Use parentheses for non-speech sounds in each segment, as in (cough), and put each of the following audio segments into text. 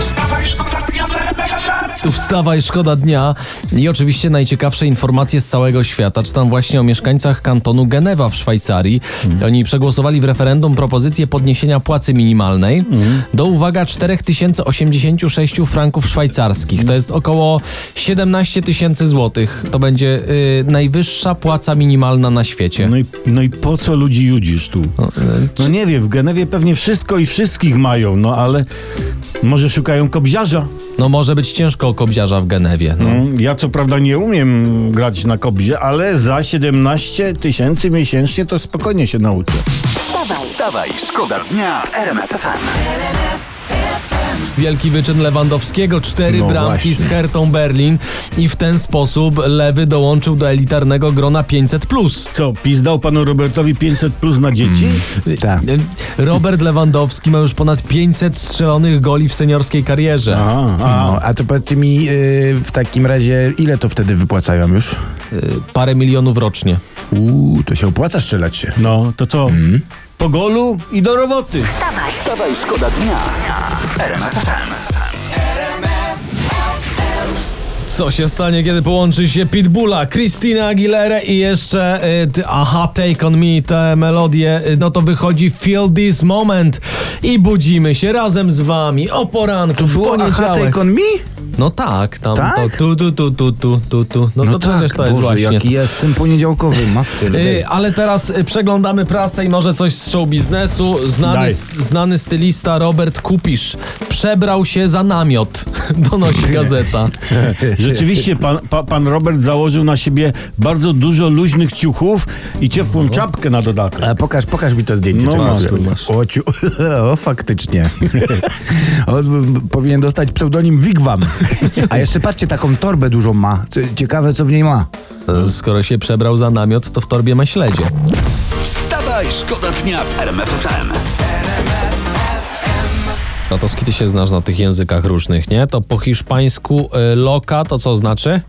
Wstawaj, szkoda dnia w RMF FM. Tu wstawaj, szkoda dnia i oczywiście najciekawsze informacje z całego świata. Czytam właśnie o mieszkańcach kantonu Genewa w Szwajcarii. Oni przegłosowali w referendum propozycję podniesienia płacy minimalnej do uwaga 4086 franków szwajcarskich. To jest około 17 tysięcy złotych. To będzie y, najwyższa płaca minimalna na świecie. No i, no i po co ludzi judzisz tu? No nie wiem, w Genewie pewnie wszystko i wszystkich mają, no ale może szukają kobziarza? No może być ciężko o kobziarza w Genewie. No. Mm, Ja co prawda nie umiem grać na kobzie, ale za 17 tysięcy miesięcznie to spokojnie się nauczę. Wstawaj, Wstawaj, szkoda dnia w RMF FM. Wielki wyczyn Lewandowskiego, cztery No bramki właśnie. z Hertą Berlin i w ten sposób Lewy dołączył do elitarnego grona 500+. Co, PiS dał panu Robertowi 500 plus na dzieci? Tak. Robert Lewandowski ma już ponad 500 strzelonych goli w seniorskiej karierze. A, a. No, a to powiedzcie mi yy, w takim razie, ile to wtedy wypłacają już? Y, Parę milionów rocznie. Uuu, to się opłaca strzelać się. No, to co? Po golu i do roboty. Wstawaj, szkoda dnia w RMF FM. Co się stanie, kiedy połączy się Pitbulla, Christina Aguilera i jeszcze y, Aha, Take On Me, te melodie, y, no to wychodzi Feel This Moment i budzimy się razem z wami o poranku w Było aha, poniedziałek. take on me? No tak, tam Tak? to tu, tu, tu, tu, tu, tu, tu. No, to przecież to jest Boże, właśnie. jaki jest ten poniedziałkowy, (laughs) matyle. Y, ale teraz y, przeglądamy prasę i może coś z show biznesu. Znany, znany stylista Robert Kupisz przebrał się za namiot, (laughs) donosi (laughs) gazeta. Rzeczywiście pan, pa, pan Robert założył na siebie bardzo dużo luźnych ciuchów i ciepłą czapkę na dodatek. E, pokaż, pokaż mi to zdjęcie. No masz, O, masz. O, ciu, o faktycznie. On powinien dostać pseudonim Wigwam. A jeszcze patrzcie, taką torbę dużą ma. Ciekawe, co w niej ma. Skoro się przebrał za namiot, to w torbie ma śledzie. Wstawaj, szkoda dnia w RMF FM. Natowski, ty się znasz na tych językach różnych, nie? To po hiszpańsku y, loka to co znaczy?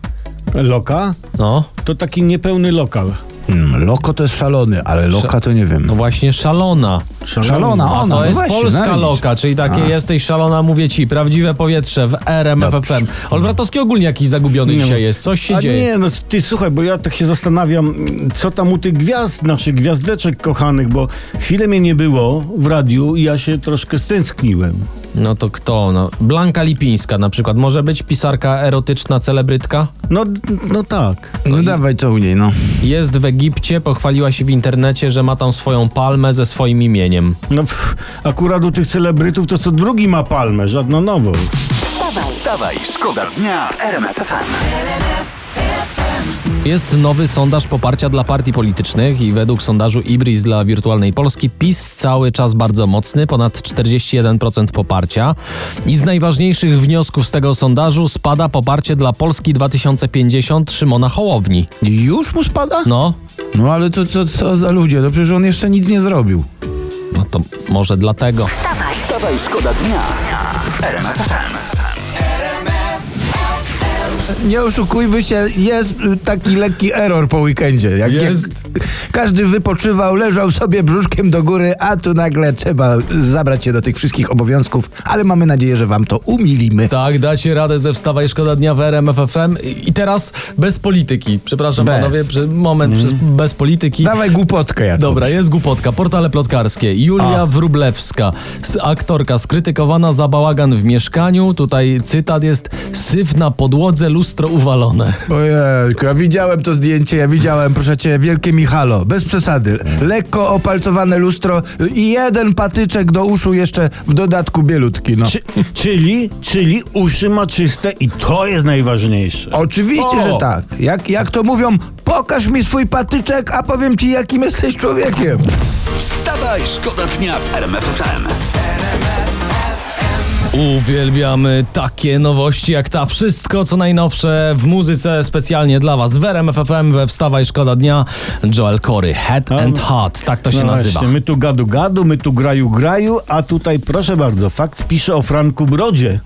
Loka? No, To taki niepełny lokal. Hmm, loko to jest szalony, ale loka to nie wiem. no właśnie szalona. Szalona, A ona. to no jest właśnie, polska widzisz. loka, czyli takie A. jesteś szalona, mówię ci, prawdziwe powietrze w RMF Dobrze. FM. Olbratowski ogólnie jakiś zagubiony Nie, dzisiaj no. jest, coś się A dzieje. nie, no ty słuchaj, bo ja tak się zastanawiam, co tam u tych gwiazd, naszych gwiazdeczek kochanych, bo chwilę mnie nie było w radiu i ja się troszkę stęskniłem. No to kto? No, Blanka Lipińska na przykład. Może być pisarka erotyczna, celebrytka? No, no tak. No dawaj, co u niej, no. Jest w Egipcie, pochwaliła się w internecie, że ma tam swoją palmę ze swoim imieniem. No pff, akurat u tych celebrytów to co drugi ma palmę, żadna nowość. wstawaj, Wstawaj, szkoda dnia w RMF FM. Jest nowy sondaż poparcia dla partii politycznych i według sondażu Ibris dla Wirtualnej Polski PiS cały czas bardzo mocny, ponad 41% poparcia. I z najważniejszych wniosków z tego sondażu spada poparcie dla Polski 2050 Szymona Hołowni. Już mu spada? No, No ale to co, co za ludzie? To przecież on jeszcze nic nie zrobił. no to może dlatego. Wstawaj, szkoda dnia. Nie oszukujmy się, jest taki lekki error po weekendzie. Jak, Jest. Każdy wypoczywał, leżał sobie brzuszkiem do góry, a tu nagle trzeba zabrać się do tych wszystkich obowiązków, ale mamy nadzieję, że wam to umilimy. Tak, dacie radę ze Wstawa i Szkoda Dnia w RMF FM. I teraz bez polityki. Przepraszam Bez. panowie, przy, moment, przez, bez polityki. Dawaj głupotkę jakąś. Dobra, jest głupotka. Portale plotkarskie. Julia A. Wrublewska, aktorka skrytykowana za bałagan w mieszkaniu. Tutaj cytat jest syf na podłodze, lustro uwalone. Ojejku, ja widziałem to zdjęcie, ja widziałem, proszę cię, wielkie Michalo, bez przesady. Lekko opalcowane lustro i jeden patyczek do uszu jeszcze w dodatku bielutki, no. Czy, czyli, czyli uszy ma czyste i to jest najważniejsze. Oczywiście, O! że tak. Jak, jak to mówią, pokaż mi swój patyczek, a powiem ci, jakim jesteś człowiekiem. Wstawaj, szkoda dnia w RMF FM. Uwielbiamy takie nowości jak ta. Wszystko co najnowsze w muzyce specjalnie dla was. W RMF FM we Wstawaj Szkoda Dnia Joel Corey. Head and Heart. Tak to się No nazywa. właśnie, my tu gadu gadu, my tu graju graju, a tutaj proszę bardzo, fakt pisze o Franku Brodzie.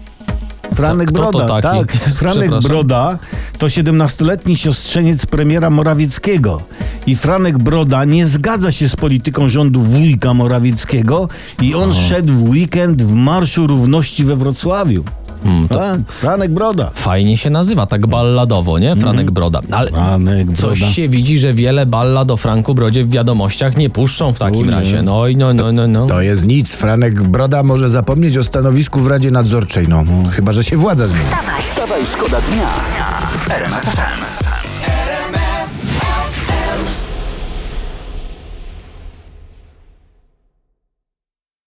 Franek Kto to Broda, taki? tak. (laughs) Franek. Broda to 17-letni siostrzeniec premiera Morawieckiego. I Franek Broda nie zgadza się z polityką rządu wujka Morawieckiego i on szedł w weekend w Marszu Równości we Wrocławiu. Hmm, to Tak, Franek Broda. fajnie się nazywa, tak balladowo, nie? Franek Broda. Ale Franek coś Broda. się widzi, że wiele ballad o Franku Brodzie w wiadomościach nie puszczą w takim razie. No i no, no, no, no. To jest nic. Franek Broda może zapomnieć o stanowisku w Radzie Nadzorczej, no. Chyba, że się władza zmieni. Wstawaj, szkoda dnia.